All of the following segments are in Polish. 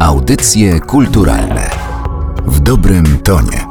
Audycje kulturalne w dobrym tonie.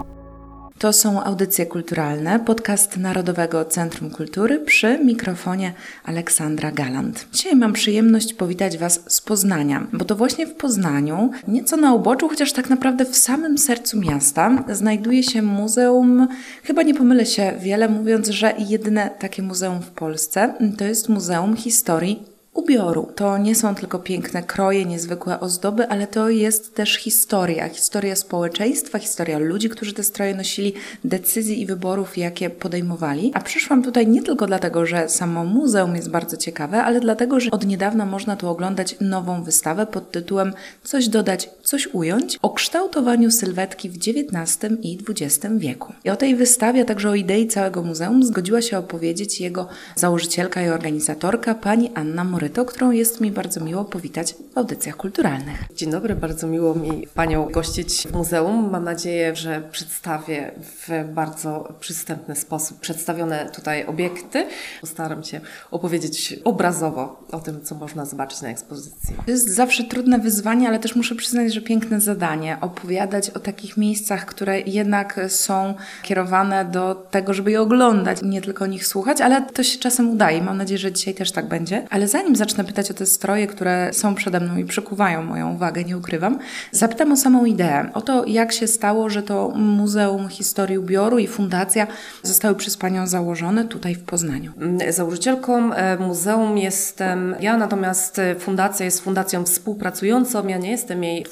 To są audycje kulturalne, podcast Narodowego Centrum Kultury przy mikrofonie Aleksandra Galant. Dzisiaj mam przyjemność powitać Was z Poznania, bo to właśnie w Poznaniu, nieco na uboczu, chociaż tak naprawdę w samym sercu miasta, znajduje się muzeum, chyba nie pomylę się wiele mówiąc, że jedyne takie muzeum w Polsce, to jest Muzeum Historii ubioru. To nie są tylko piękne kroje, niezwykłe ozdoby, ale to jest też historia. Historia społeczeństwa, historia ludzi, którzy te stroje nosili, decyzji i wyborów, jakie podejmowali. A przyszłam tutaj nie tylko dlatego, że samo muzeum jest bardzo ciekawe, ale dlatego, że od niedawna można tu oglądać nową wystawę pod tytułem Coś dodać, coś ująć o kształtowaniu sylwetki w XIX i XX wieku. I o tej wystawie, a także o idei całego muzeum zgodziła się opowiedzieć jego założycielka i organizatorka pani Anna Mory Moryto, którą jest mi bardzo miło powitać w audycjach kulturalnych. Dzień dobry, bardzo miło mi Panią gościć w muzeum. Mam nadzieję, że przedstawię w bardzo przystępny sposób przedstawione tutaj obiekty. Postaram się opowiedzieć obrazowo o tym, co można zobaczyć na ekspozycji. To jest zawsze trudne wyzwanie, ale też muszę przyznać, że piękne zadanie opowiadać o takich miejscach, które jednak są kierowane do tego, żeby je oglądać, nie tylko o nich słuchać, ale to się czasem udaje. Mam nadzieję, że dzisiaj też tak będzie. Ale zanim zacznę pytać o te stroje, które są przede mną i przykuwają moją uwagę, nie ukrywam, zapytam o samą ideę. O to, jak się stało, że to Muzeum Historii Ubioru i Fundacja zostały przez Panią założone tutaj w Poznaniu. Mm, założycielką e, muzeum jestem ja, natomiast fundacja jest fundacją współpracującą, ja nie jestem jej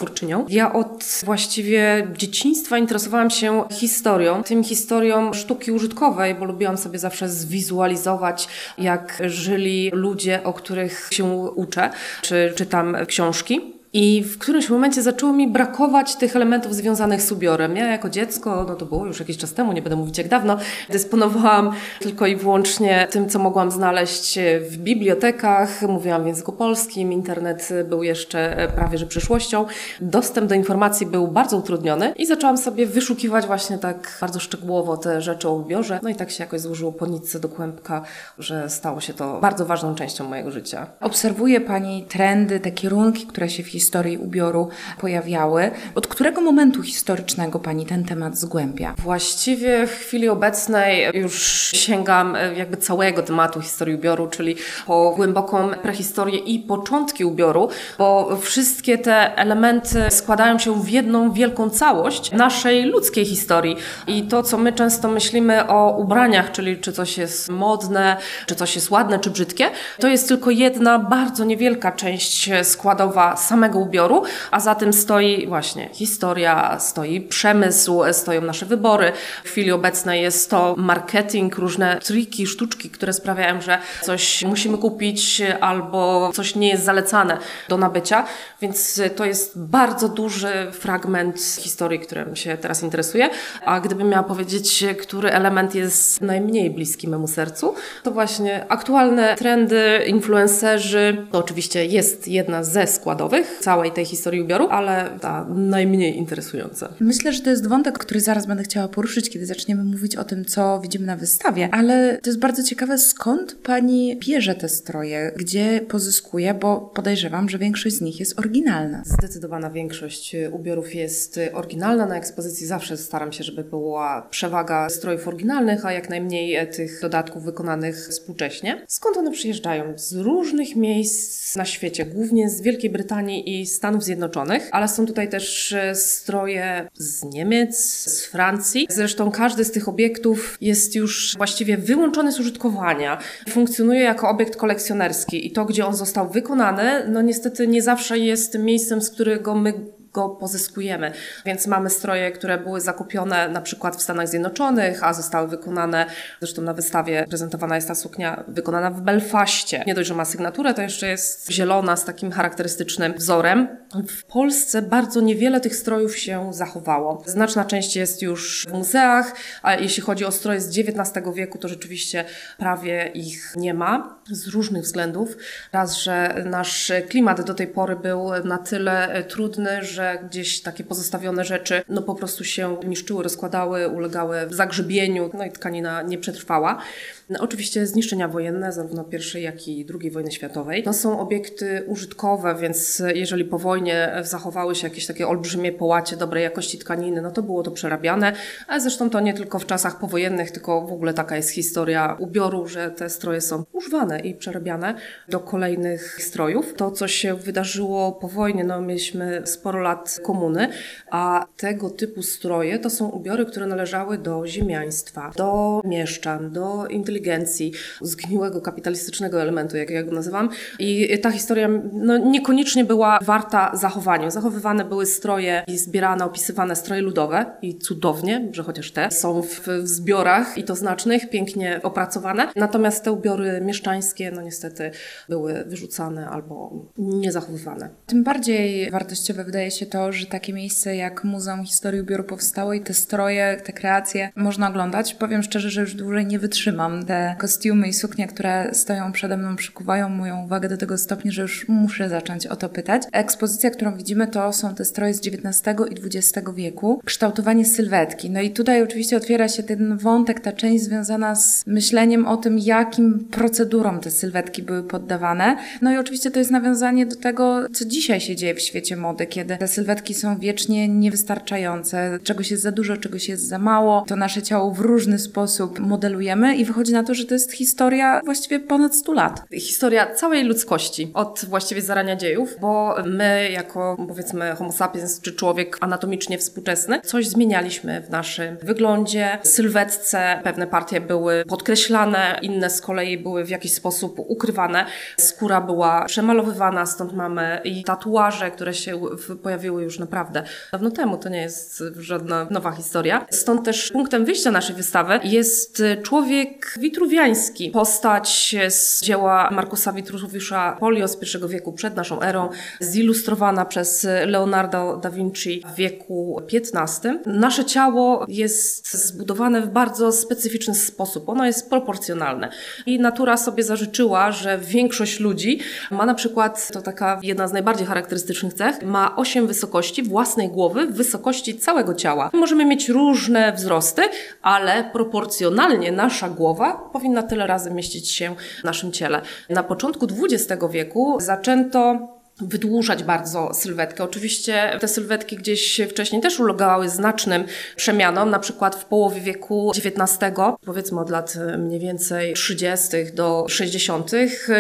Ja od właściwie dzieciństwa interesowałam się historią, tym historią sztuki użytkowej, bo lubiłam sobie zawsze zwizualizować, jak żyli ludzie, o których których się uczę, czy czytam książki. I w którymś momencie zaczęło mi brakować tych elementów związanych z ubiorem. Ja jako dziecko, no to było już jakiś czas temu, nie będę mówić jak dawno, dysponowałam tylko i wyłącznie tym, co mogłam znaleźć w bibliotekach. Mówiłam w języku polskim, internet był jeszcze prawie że przyszłością. Dostęp do informacji był bardzo utrudniony i zaczęłam sobie wyszukiwać właśnie tak bardzo szczegółowo te rzeczy o ubiorze. No i tak się jakoś złożyło po nitce do kłębka, że stało się to bardzo ważną częścią mojego życia. Obserwuje Pani trendy, te kierunki, które się w historii historii ubioru pojawiały. Od którego momentu historycznego Pani ten temat zgłębia? Właściwie w chwili obecnej już sięgam e, jakby całego tematu historii ubioru, czyli po głęboką prehistorię i początki ubioru, bo wszystkie te elementy składają się w jedną wielką całość naszej ludzkiej historii. I to, co my często myślimy o ubraniach, czyli czy coś jest modne, czy coś jest ładne, czy brzydkie, to jest tylko jedna bardzo niewielka część składowa samego ubioru, a za tym stoi właśnie historia, stoi przemysł, stoją nasze wybory. W chwili obecnej jest to marketing, różne triki, sztuczki, które sprawiają, że coś musimy kupić albo coś nie jest zalecane do nabycia, więc to jest bardzo duży fragment historii, którym się teraz interesuje. A gdybym miała powiedzieć, który element jest najmniej bliski memu sercu, to właśnie aktualne trendy, influencerzy, to oczywiście jest jedna ze składowych, całej tej historii ubioru, ale ta najmniej interesująca. Myślę, że to jest wątek, który zaraz będę chciała poruszyć, kiedy zaczniemy mówić o tym, co widzimy na wystawie, ale to jest bardzo ciekawe, skąd pani bierze te stroje, gdzie pozyskuje, bo podejrzewam, że większość z nich jest oryginalna. Zdecydowana większość ubiorów jest oryginalna. Na ekspozycji zawsze staram się, żeby była przewaga strojów oryginalnych, a jak najmniej tych dodatków wykonanych współcześnie. Skąd one przyjeżdżają? Z różnych miejsc na świecie, głównie z Wielkiej Brytanii i Stanów Zjednoczonych, ale są tutaj też e, stroje z Niemiec, z Francji. Zresztą każdy z tych obiektów jest już właściwie wyłączony z użytkowania. Funkcjonuje jako obiekt kolekcjonerski i to, gdzie on został wykonany, no niestety nie zawsze jest miejscem, z którego my go pozyskujemy. Więc mamy stroje, które były zakupione na przykład w Stanach Zjednoczonych, a zostały wykonane, zresztą na wystawie prezentowana jest ta suknia wykonana w Belfaście. Nie dość, że ma sygnaturę, to jeszcze jest zielona z takim charakterystycznym wzorem. W Polsce bardzo niewiele tych strojów się zachowało. Znaczna część jest już w muzeach, a jeśli chodzi o stroje z XIX wieku, to rzeczywiście prawie ich nie ma z różnych względów. Raz, że nasz klimat do tej pory był na tyle trudny, że gdzieś takie pozostawione rzeczy no po prostu się niszczyły, rozkładały, ulegały zagrzebieniu, no i tkanina nie przetrwała. No, oczywiście zniszczenia wojenne, zarówno I, jak i II wojny światowej. To są obiekty użytkowe, więc jeżeli po wojnie zachowały się jakieś takie olbrzymie połacie dobrej jakości tkaniny, no to było to przerabiane, a zresztą to nie tylko w czasach powojennych, tylko w ogóle taka jest historia ubioru, że te stroje są używane i przerabiane do kolejnych strojów. To, co się wydarzyło po wojnie, no mieliśmy sporo lat komuny, a tego typu stroje to są ubiory, które należały do ziemiaństwa, do mieszczan, do inteligencji, zgniłego kapitalistycznego elementu, jak ja go nazywam. I ta historia no, niekoniecznie była warta zachowania. Zachowywane były stroje i zbierane, opisywane stroje ludowe i cudownie, że chociaż te są w, w zbiorach i to znacznych, pięknie opracowane. Natomiast te ubiory mieszczańskie, no niestety, były wyrzucane albo niezachowywane. Tym bardziej wartościowe wydaje się to, że takie miejsce jak Muzeum Historii Ubioru powstało i te stroje, te kreacje można oglądać. Powiem szczerze, że już dłużej nie wytrzymam. Te kostiumy i suknie, które stoją przede mną, przykuwają moją uwagę do tego stopnia, że już muszę zacząć o to pytać. Ekspozycja, którą widzimy, to są te stroje z XIX i XX wieku. Kształtowanie sylwetki. No i tutaj oczywiście otwiera się ten wątek, ta część związana z myśleniem o tym, jakim procedurom te sylwetki były poddawane. No i oczywiście to jest nawiązanie do tego, co dzisiaj się dzieje w świecie mody, kiedy te sylwetki są wiecznie niewystarczające, czegoś jest za dużo, czegoś jest za mało. To nasze ciało w różny sposób modelujemy i wychodzi na to, że to jest historia właściwie ponad 100 lat. Historia całej ludzkości, od właściwie zarania dziejów, bo my jako powiedzmy homo sapiens, czy człowiek anatomicznie współczesny, coś zmienialiśmy w naszym wyglądzie, sylwetce. Pewne partie były podkreślane, inne z kolei były w jakiś sposób ukrywane. Skóra była przemalowywana, stąd mamy i tatuaże, które się pojawiły już naprawdę dawno temu. To nie jest żadna nowa historia. Stąd też punktem wyjścia naszej wystawy jest człowiek witruwiański. Postać z dzieła Markusa Vitruviusza Polio z I wieku przed naszą erą, zilustrowana przez Leonardo da Vinci w wieku XV. Nasze ciało jest zbudowane w bardzo specyficzny sposób. Ono jest proporcjonalne. I natura sobie zażyczyła, że większość ludzi ma na przykład, to taka jedna z najbardziej charakterystycznych cech, ma osiem wysokości własnej głowy w wysokości całego ciała. Możemy mieć różne wzrosty, ale proporcjonalnie nasza głowa powinna tyle razy mieścić się w naszym ciele. Na początku XX wieku zaczęto wydłużać bardzo sylwetkę. Oczywiście te sylwetki gdzieś wcześniej też ulegały znacznym przemianom, na przykład w połowie wieku XIX, powiedzmy od lat mniej więcej 30. do 60.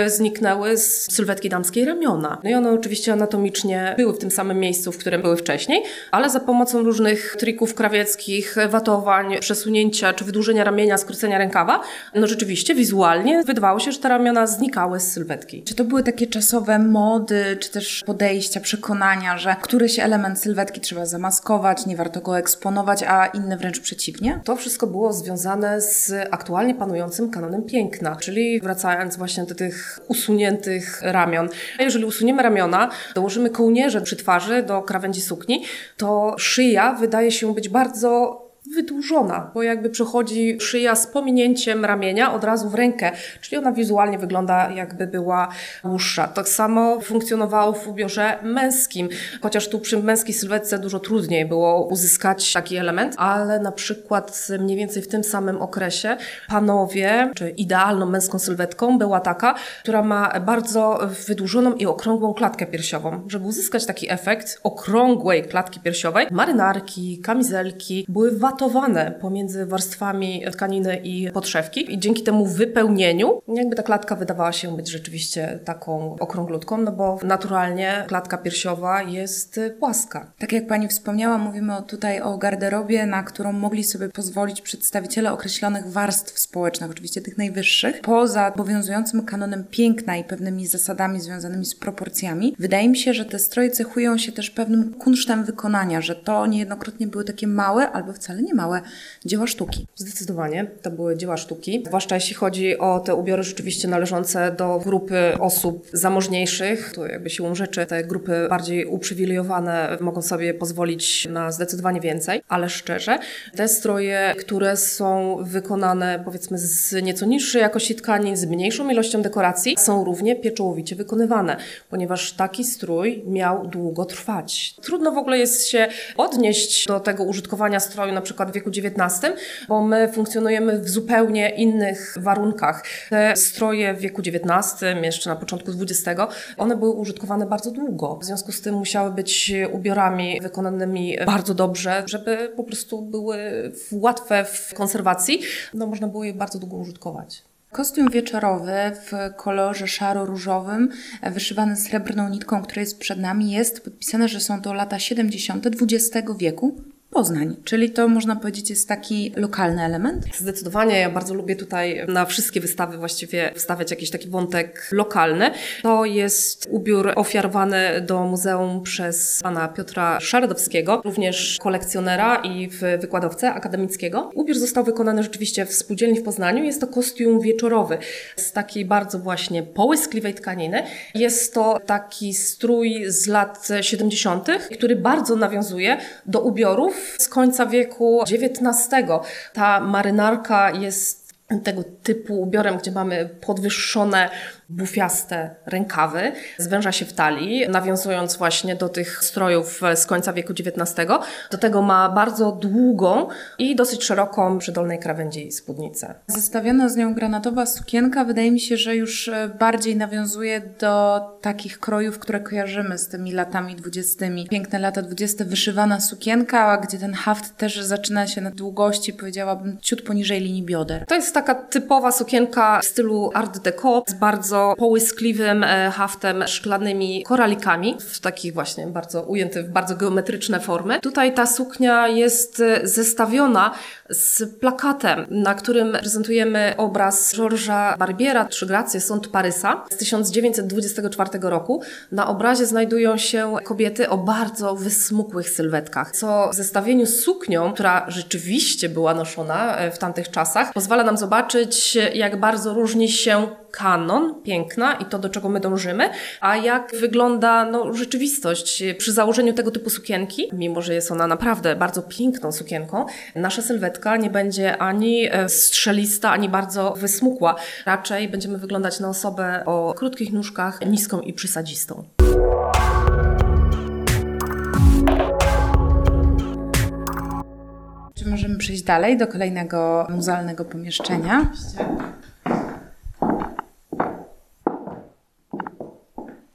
zniknęły z sylwetki damskiej ramiona. No i one oczywiście anatomicznie były w tym samym miejscu, w którym były wcześniej, ale za pomocą różnych trików krawieckich, watowań, przesunięcia czy wydłużenia ramienia, skrócenia rękawa, no rzeczywiście wizualnie wydawało się, że te ramiona znikały z sylwetki. Czy to były takie czasowe mody, czy też podejścia, przekonania, że któryś element sylwetki trzeba zamaskować, nie warto go eksponować, a inny wręcz przeciwnie? To wszystko było związane z aktualnie panującym kanonem piękna, czyli wracając właśnie do tych usuniętych ramion. Jeżeli usuniemy ramiona, dołożymy kołnierze przy twarzy do krawędzi sukni, to szyja wydaje się być bardzo wydłużona, bo jakby przechodzi szyja z pominięciem ramienia od razu w rękę, czyli ona wizualnie wygląda jakby była dłuższa. Tak samo funkcjonowało w ubiorze męskim, chociaż tu przy męskiej sylwetce dużo trudniej było uzyskać taki element, ale na przykład mniej więcej w tym samym okresie panowie, czy idealną męską sylwetką była taka, która ma bardzo wydłużoną i okrągłą klatkę piersiową. Żeby uzyskać taki efekt okrągłej klatki piersiowej, marynarki, kamizelki były watowane pomiędzy warstwami tkaniny i podszewki i dzięki temu wypełnieniu jakby ta klatka wydawała się być rzeczywiście taką okrąglutką, no bo naturalnie klatka piersiowa jest płaska. Tak jak Pani wspomniała, mówimy tutaj o garderobie, na którą mogli sobie pozwolić przedstawiciele określonych warstw społecznych, oczywiście tych najwyższych, poza obowiązującym kanonem piękna i pewnymi zasadami związanymi z proporcjami. Wydaje mi się, że te stroje cechują się też pewnym kunsztem wykonania, że to niejednokrotnie były takie małe albo wcale nie niemałe dzieła sztuki. Zdecydowanie to były dzieła sztuki, zwłaszcza jeśli chodzi o te ubiory rzeczywiście należące do grupy osób zamożniejszych. To jakby siłą rzeczy te grupy bardziej uprzywilejowane mogą sobie pozwolić na zdecydowanie więcej, ale szczerze, te stroje, które są wykonane powiedzmy z nieco niższej jakości tkanin, z mniejszą ilością dekoracji, są równie pieczołowicie wykonywane, ponieważ taki strój miał długo trwać. Trudno w ogóle jest się odnieść do tego użytkowania stroju na przykład w wieku XIX, bo my funkcjonujemy w zupełnie innych warunkach. Te stroje w wieku XIX, jeszcze na początku XX, one były użytkowane bardzo długo. W związku z tym musiały być ubiorami wykonanymi bardzo dobrze, żeby po prostu były łatwe w konserwacji. No, można było je bardzo długo użytkować. Kostium wieczorowy w kolorze szaro-różowym, e, wyszywany srebrną nitką, która jest przed nami, jest podpisane, że są to lata 70. XX wieku. Poznań, czyli to można powiedzieć jest taki lokalny element? Zdecydowanie, ja bardzo lubię tutaj na wszystkie wystawy właściwie wstawiać jakiś taki wątek lokalny. To jest ubiór ofiarowany do muzeum przez pana Piotra Szardowskiego, również kolekcjonera i wykładowcę akademickiego. Ubiór został wykonany rzeczywiście w spółdzielni w Poznaniu. Jest to kostium wieczorowy z takiej bardzo właśnie połyskliwej tkaniny. Jest to taki strój z lat 70., który bardzo nawiązuje do ubiorów z końca wieku XIX. Ta marynarka jest tego typu ubiorem, gdzie mamy podwyższone bufiaste rękawy, zwęża się w talii, nawiązując właśnie do tych strojów z końca wieku XIX. Do tego ma bardzo długą i dosyć szeroką przy dolnej krawędzi spódnicę. Zestawiona z nią granatowa sukienka wydaje mi się, że już e, bardziej nawiązuje do takich krojów, które kojarzymy z tymi latami dwudziestymi. Piękne lata dwudzieste, wyszywana sukienka, gdzie ten haft też zaczyna się na długości, powiedziałabym, ciut poniżej linii bioder. To jest taka typowa sukienka w stylu art deco z bardzo bardzo połyskliwym e, haftem, szklanymi koralikami, w takich właśnie bardzo ujęty w bardzo geometryczne formy. Tutaj ta suknia jest e, zestawiona z plakatem, na którym prezentujemy obraz Georgesa Barbiera, Trzy Gracje, Sąd Parysa z 1924 roku. Na obrazie znajdują się kobiety o bardzo wysmukłych sylwetkach, co w zestawieniu z suknią, która rzeczywiście była noszona e, w tamtych czasach, pozwala nam zobaczyć, jak bardzo różni się kanon piękna i to, do czego my dążymy, a jak wygląda no, rzeczywistość przy założeniu tego typu sukienki, mimo że jest ona naprawdę bardzo piękną sukienką, nasza sylwetka nie będzie ani e, strzelista, ani bardzo wysmukła. Raczej będziemy wyglądać na osobę o krótkich nóżkach, niską i przysadzistą. Czy możemy przejść dalej do kolejnego muzealnego pomieszczenia?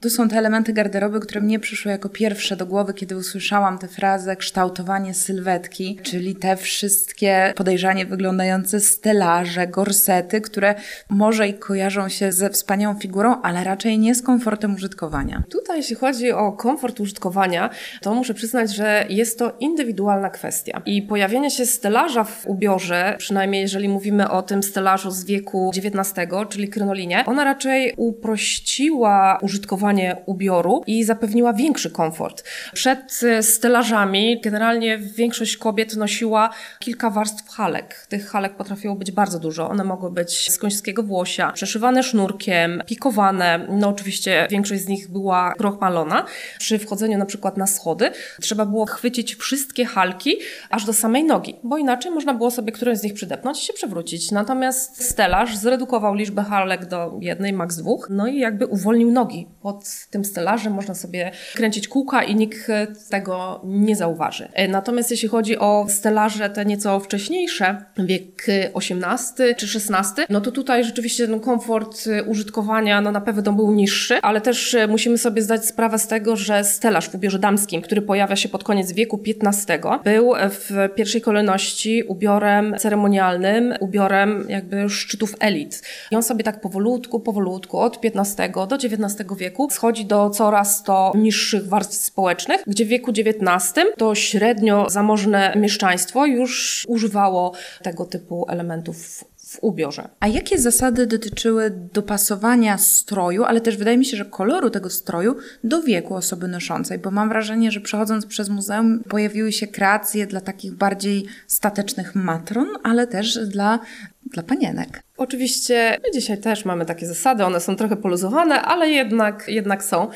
To są te elementy garderoby, które mnie przyszły jako pierwsze do głowy, kiedy usłyszałam tę frazę kształtowanie sylwetki, czyli te wszystkie podejrzanie wyglądające stelaże, gorsety, które może i kojarzą się ze wspaniałą figurą, ale raczej nie z komfortem użytkowania. Tutaj, jeśli chodzi o komfort użytkowania, to muszę przyznać, że jest to indywidualna kwestia. I pojawienie się stelaża w ubiorze, przynajmniej jeżeli mówimy o tym stelażu z wieku XIX, czyli krynolinie, ona raczej uprościła użytkowanie ubioru i zapewniła większy komfort. Przed e, stelażami generalnie większość kobiet nosiła kilka warstw halek. Tych halek potrafiło być bardzo dużo. One mogły być z końskiego włosia, przeszywane sznurkiem, pikowane. No oczywiście większość z nich była krochmalona. Przy wchodzeniu na przykład na schody trzeba było chwycić wszystkie halki aż do samej nogi, bo inaczej można było sobie którąś z nich przydepnąć i się przewrócić. Natomiast stelaż zredukował liczbę halek do jednej, maks dwóch, no i jakby uwolnił nogi pod tym stelażem można sobie kręcić kółka i nikt tego nie zauważy. E, natomiast jeśli chodzi o stelaże te nieco wcześniejsze, wiek XVIII czy XVI, no to tutaj rzeczywiście ten komfort użytkowania no na pewno był niższy, ale też musimy sobie zdać sprawę z tego, że stelaż w ubiorze damskim, który pojawia się pod koniec wieku XV, był w pierwszej kolejności ubiorem ceremonialnym, ubiorem jakby szczytów elit. I on sobie tak powolutku, powolutku od XV do XIX wieku schodzi do coraz to niższych warstw społecznych, gdzie w wieku XIX to średnio zamożne mieszczaństwo już używało tego typu elementów w ubiorze. A jakie zasady dotyczyły dopasowania stroju, ale też wydaje mi się, że koloru tego stroju do wieku osoby noszącej? Bo mam wrażenie, że przechodząc przez muzeum pojawiły się kreacje dla takich bardziej statecznych matron, ale też dla, dla panienek. Oczywiście my dzisiaj też mamy takie zasady, one są trochę poluzowane, ale jednak, jednak są.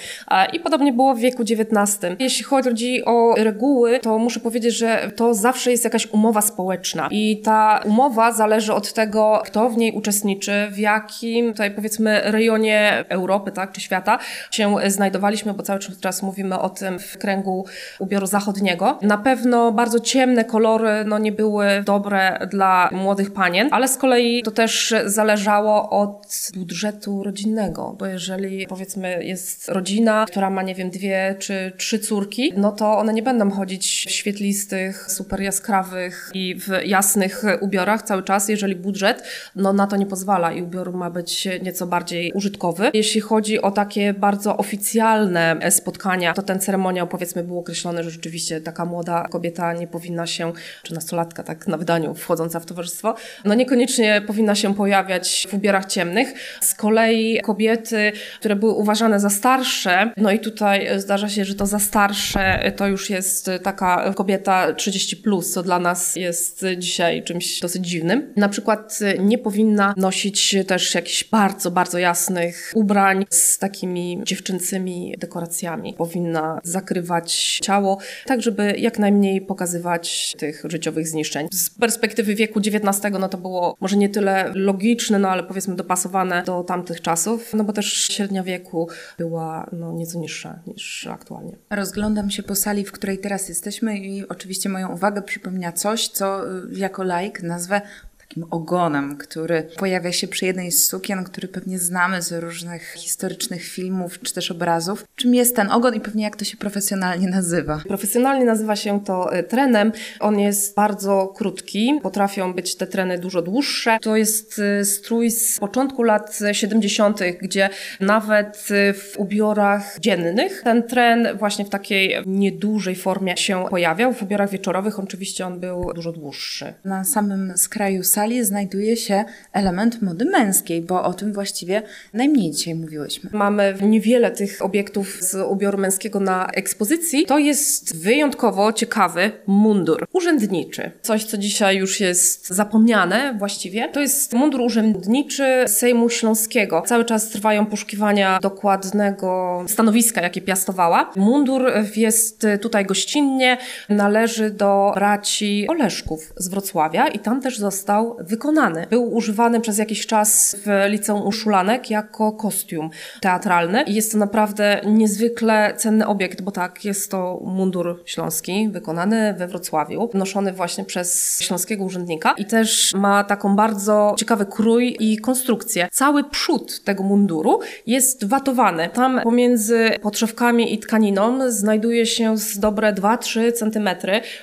I podobnie było w wieku XIX. Jeśli chodzi o reguły, to muszę powiedzieć, że to zawsze jest jakaś umowa społeczna i ta umowa zależy od tego, kto w niej uczestniczy, w jakim tutaj powiedzmy rejonie Europy, tak, czy świata się znajdowaliśmy, bo cały czas mówimy o tym w kręgu ubioru zachodniego. Na pewno bardzo ciemne kolory no, nie były dobre dla młodych panien, ale z kolei to też zależało od budżetu rodzinnego, bo jeżeli powiedzmy jest rodzina, która ma nie wiem dwie czy trzy córki, no to one nie będą chodzić w świetlistych, super jaskrawych i w jasnych ubiorach cały czas, jeżeli budżet no na to nie pozwala i ubiór ma być nieco bardziej użytkowy. Jeśli chodzi o takie bardzo oficjalne spotkania, to ten ceremoniał powiedzmy był określony, że rzeczywiście taka młoda kobieta nie powinna się, czy nastolatka tak na wydaniu wchodząca w towarzystwo, no niekoniecznie powinna się pojawiać w ubiorach ciemnych. Z kolei kobiety, które były uważane za starsze, no i tutaj zdarza się, że to za starsze to już jest taka kobieta 30, plus, co dla nas jest dzisiaj czymś dosyć dziwnym. Na przykład nie powinna nosić też jakichś bardzo, bardzo jasnych ubrań z takimi dziewczyncymi dekoracjami. Powinna zakrywać ciało, tak żeby jak najmniej pokazywać tych życiowych zniszczeń. Z perspektywy wieku XIX, no to było może nie tyle logiczne, no ale powiedzmy dopasowane do tamtych czasów, no bo też średnia wieku była no, nieco niższa niż aktualnie. Rozglądam się po sali, w której teraz jesteśmy i oczywiście moją uwagę przypomina coś, co y, jako laik nazwę takim ogonem, który pojawia się przy jednej z sukien, który pewnie znamy z różnych historycznych filmów czy też obrazów. Czym jest ten ogon i pewnie jak to się profesjonalnie nazywa? Profesjonalnie nazywa się to e, trenem. On jest bardzo krótki. Potrafią być te treny dużo dłuższe. To jest e, strój z początku lat 70., gdzie nawet e, w ubiorach dziennych ten tren właśnie w takiej niedużej formie się pojawiał. W ubiorach wieczorowych oczywiście on był dużo dłuższy. Na samym skraju sali znajduje się element mody męskiej, bo o tym właściwie najmniej dzisiaj mówiłyśmy. Mamy niewiele tych obiektów z ubioru męskiego na ekspozycji. To jest wyjątkowo ciekawy mundur urzędniczy. Coś, co dzisiaj już jest zapomniane właściwie. To jest mundur urzędniczy Sejmu Śląskiego. Cały czas trwają poszukiwania dokładnego stanowiska, jakie piastowała. Mundur jest tutaj gościnnie, należy do braci Oleszków z Wrocławia i tam też został wykonany. Był używany przez jakiś czas w liceum Uszulanek jako kostium teatralny i jest to naprawdę niezwykle cenny obiekt, bo tak, jest to mundur śląski, wykonany we Wrocławiu, noszony właśnie przez śląskiego urzędnika i też ma taką bardzo ciekawy krój i konstrukcję. Cały przód tego munduru jest watowany. Tam pomiędzy podszewkami i tkaniną znajduje się z dobre 2-3 cm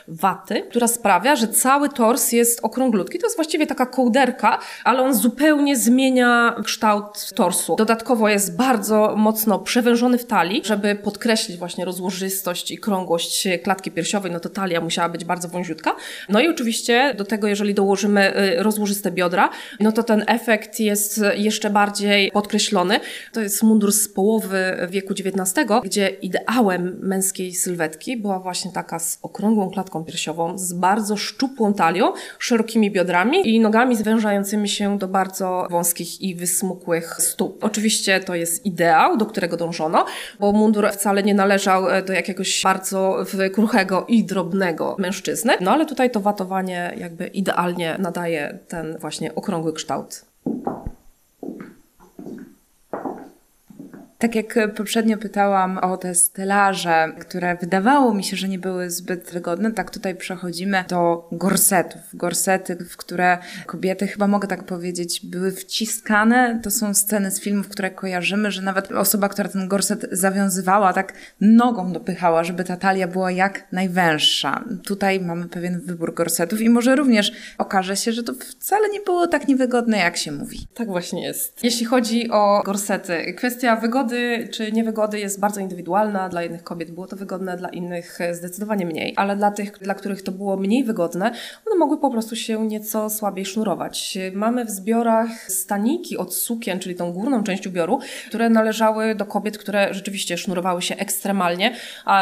waty, która sprawia, że cały tors jest okrąglutki. To jest właściwie właściwie taka kołderka, ale on zupełnie zmienia kształt torsu. Dodatkowo jest bardzo mocno przewężony w talii, żeby podkreślić właśnie rozłożystość i krągłość klatki piersiowej, no to talia musiała być bardzo wąziutka. No i oczywiście do tego, jeżeli dołożymy y, rozłożyste biodra, no to ten efekt jest jeszcze bardziej podkreślony. To jest mundur z połowy wieku XIX, gdzie ideałem męskiej sylwetki była właśnie taka z okrągłą klatką piersiową, z bardzo szczupłą talią, szerokimi biodrami i nogami zwężającymi się do bardzo wąskich i wysmukłych stóp. Oczywiście to jest ideał, do którego dążono, bo mundur wcale nie należał e, do jakiegoś bardzo kruchego i drobnego mężczyzny, no ale tutaj to watowanie jakby idealnie nadaje ten właśnie okrągły kształt. Tak jak poprzednio pytałam o te stelaże, które wydawało mi się, że nie były zbyt wygodne, tak tutaj przechodzimy do gorsetów. Gorsety, w które kobiety, chyba mogę tak powiedzieć, były wciskane. To są sceny z filmów, które kojarzymy, że nawet osoba, która ten gorset zawiązywała, tak nogą dopychała, żeby ta talia była jak najwęższa. Tutaj mamy pewien wybór gorsetów i może również okaże się, że to wcale nie było tak niewygodne, jak się mówi. Tak właśnie jest. Jeśli chodzi o gorsety, kwestia wygody wygody czy niewygody jest bardzo indywidualna. Dla jednych kobiet było to wygodne, dla innych zdecydowanie mniej, ale dla tych, dla których to było mniej wygodne, one mogły po prostu się nieco słabiej sznurować. Mamy w zbiorach staniki od sukien, czyli tą górną część ubioru, które należały do kobiet, które rzeczywiście sznurowały się ekstremalnie,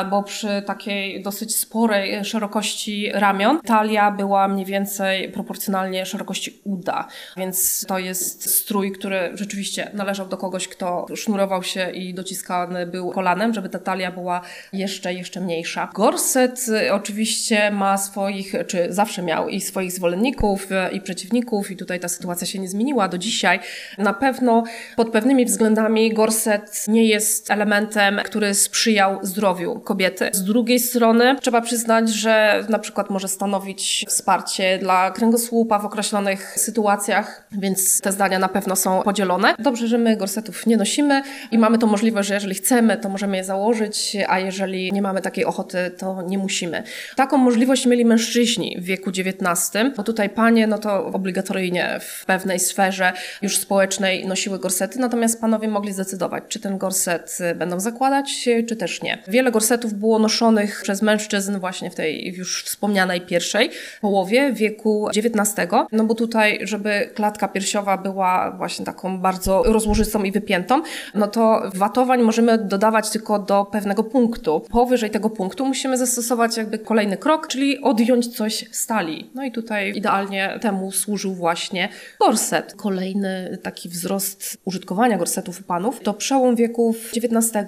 bo przy takiej dosyć sporej szerokości ramion talia była mniej więcej proporcjonalnie szerokości uda, więc to jest strój, który rzeczywiście należał do kogoś, kto sznurował się i dociskany był kolanem, żeby ta talia była jeszcze, jeszcze mniejsza. Gorset oczywiście ma swoich, czy zawsze miał i swoich zwolenników i przeciwników i tutaj ta sytuacja się nie zmieniła do dzisiaj. Na pewno pod pewnymi względami gorset nie jest elementem, który sprzyjał zdrowiu kobiety. Z drugiej strony trzeba przyznać, że na przykład może stanowić wsparcie dla kręgosłupa w określonych sytuacjach, więc te zdania na pewno są podzielone. Dobrze, że my gorsetów nie nosimy i mamy to możliwość, że jeżeli chcemy, to możemy je założyć, a jeżeli nie mamy takiej ochoty, to nie musimy. Taką możliwość mieli mężczyźni w wieku XIX, bo tutaj panie, no to obligatoryjnie w pewnej sferze już społecznej nosiły gorsety, natomiast panowie mogli zdecydować, czy ten gorset będą zakładać, czy też nie. Wiele gorsetów było noszonych przez mężczyzn właśnie w tej już wspomnianej pierwszej połowie wieku XIX, no bo tutaj, żeby klatka piersiowa była właśnie taką bardzo rozłożystą i wypiętą, no to watowań możemy dodawać tylko do pewnego punktu. Powyżej tego punktu musimy zastosować jakby kolejny krok, czyli odjąć coś stali. No i tutaj idealnie temu służył właśnie gorset. Kolejny taki wzrost użytkowania gorsetów u panów to przełom wieków XIX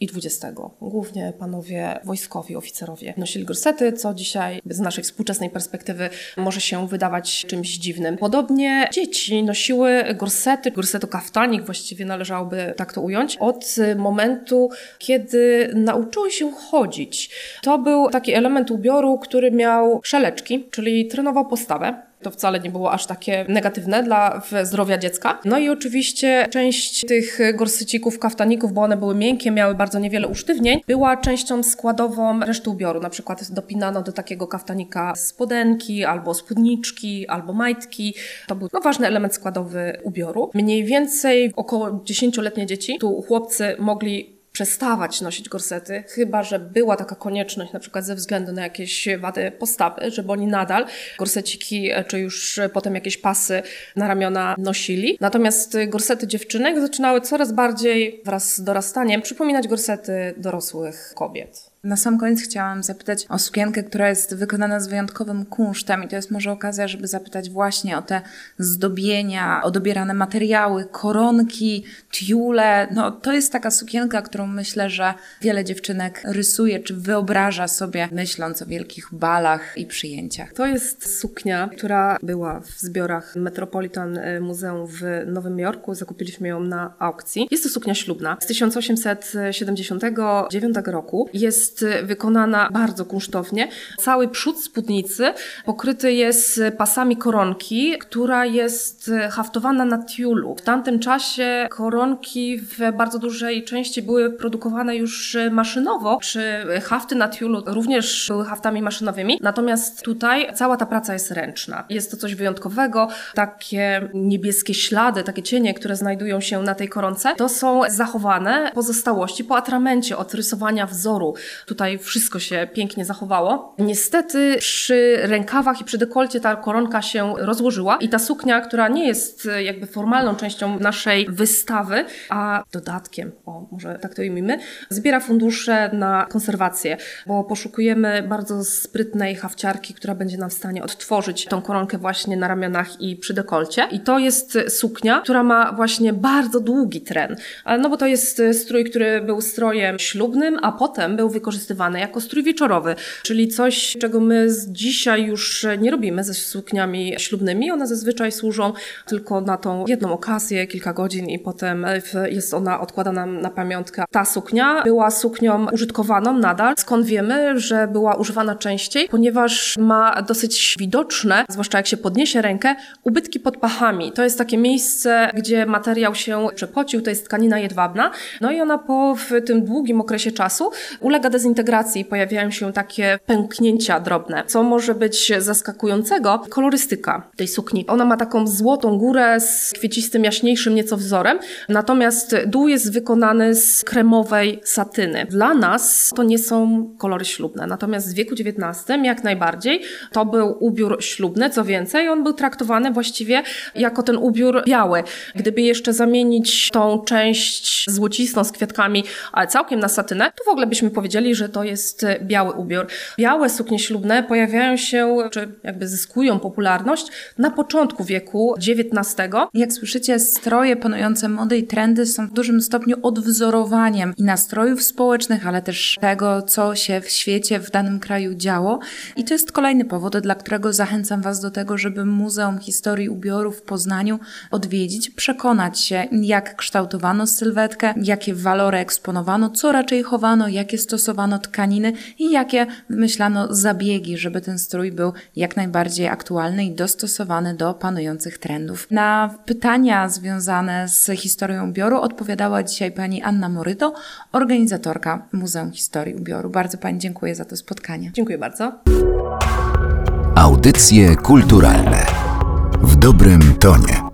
i XX. Głównie panowie wojskowi, oficerowie nosili gorsety, co dzisiaj z naszej współczesnej perspektywy może się wydawać czymś dziwnym. Podobnie dzieci nosiły gorsety, gorseto kaftanik właściwie należałoby tak to ująć, od momentu, kiedy nauczyły się chodzić. To był taki element ubioru, który miał szeleczki, czyli trenował postawę. To wcale nie było aż takie negatywne dla zdrowia dziecka. No i oczywiście część tych gorsycików, kaftaników, bo one były miękkie, miały bardzo niewiele usztywnień, była częścią składową reszty ubioru. Na przykład dopinano do takiego kaftanika spodenki, albo spódniczki, albo majtki. To był no, ważny element składowy ubioru. Mniej więcej około 10-letnie dzieci, tu chłopcy mogli przestawać nosić gorsety, chyba że była taka konieczność, na przykład ze względu na jakieś wady postawy, żeby oni nadal gorseciki, czy już potem jakieś pasy na ramiona nosili. Natomiast gorsety dziewczynek zaczynały coraz bardziej wraz z dorastaniem przypominać gorsety dorosłych kobiet. Na sam koniec chciałam zapytać o sukienkę, która jest wykonana z wyjątkowym kunsztem i to jest może okazja, żeby zapytać właśnie o te zdobienia, o dobierane materiały, koronki, tiule. No to jest taka sukienka, którą myślę, że wiele dziewczynek rysuje czy wyobraża sobie, myśląc o wielkich balach i przyjęciach. To jest suknia, która była w zbiorach Metropolitan Muzeum w Nowym Jorku. Zakupiliśmy ją na aukcji. Jest to suknia ślubna z 1879 roku. Jest jest wykonana bardzo kunsztownie. Cały przód spódnicy pokryty jest pasami koronki, która jest haftowana na tiulu. W tamtym czasie koronki w bardzo dużej części były produkowane już maszynowo, czy hafty na tiulu również były haftami maszynowymi. Natomiast tutaj cała ta praca jest ręczna. Jest to coś wyjątkowego. Takie niebieskie ślady, takie cienie, które znajdują się na tej koronce, to są zachowane pozostałości po atramencie od rysowania wzoru. Tutaj wszystko się pięknie zachowało. Niestety przy rękawach i przy dekolcie ta koronka się rozłożyła i ta suknia, która nie jest e, jakby formalną częścią naszej wystawy, a dodatkiem, o może tak to imiemy, zbiera fundusze na konserwację, bo poszukujemy bardzo sprytnej hawciarki, która będzie nam w stanie odtworzyć tą koronkę właśnie na ramionach i przy dekolcie. I to jest suknia, która ma właśnie bardzo długi tren, no bo to jest strój, który był strojem ślubnym, a potem był wykorzystywany jako strój wieczorowy, czyli coś, czego my dzisiaj już nie robimy ze sukniami ślubnymi. One zazwyczaj służą tylko na tą jedną okazję, kilka godzin i potem jest ona odkładana na pamiątkę. Ta suknia była suknią użytkowaną nadal. Skąd wiemy, że była używana częściej? Ponieważ ma dosyć widoczne, zwłaszcza jak się podniesie rękę, ubytki pod pachami. To jest takie miejsce, gdzie materiał się przepocił, to jest tkanina jedwabna. No i ona po tym długim okresie czasu ulega dezintegracji pojawiają się takie pęknięcia drobne. Co może być zaskakującego? Kolorystyka tej sukni. Ona ma taką złotą górę z kwiecistym, jaśniejszym nieco wzorem, natomiast dół jest wykonany z kremowej satyny. Dla nas to nie są kolory ślubne, natomiast w wieku XIX jak najbardziej to był ubiór ślubny, co więcej, on był traktowany właściwie jako ten ubiór biały. Gdyby jeszcze zamienić tą część złocistą z kwiatkami, ale całkiem na satynę, to w ogóle byśmy powiedzieli, że to jest biały ubiór. Białe suknie ślubne pojawiają się, czy jakby zyskują popularność na początku wieku XIX. Jak słyszycie, stroje panujące mody i trendy są w dużym stopniu odwzorowaniem i nastrojów społecznych, ale też tego, co się w świecie, w danym kraju działo. I to jest kolejny powód, dla którego zachęcam Was do tego, żeby Muzeum Historii Ubioru w Poznaniu odwiedzić, przekonać się, jak kształtowano sylwetkę, jakie walory eksponowano, co raczej chowano, jakie stosowano tkaniny i jakie wymyślano zabiegi, żeby ten strój był jak najbardziej aktualny i dostosowany do panujących trendów. Na pytania związane z historią ubioru odpowiadała dzisiaj pani Anna Moryto, organizatorka Muzeum Historii Ubioru. Bardzo pani dziękuję za to spotkanie. Dziękuję bardzo. Audycje kulturalne w dobrym tonie.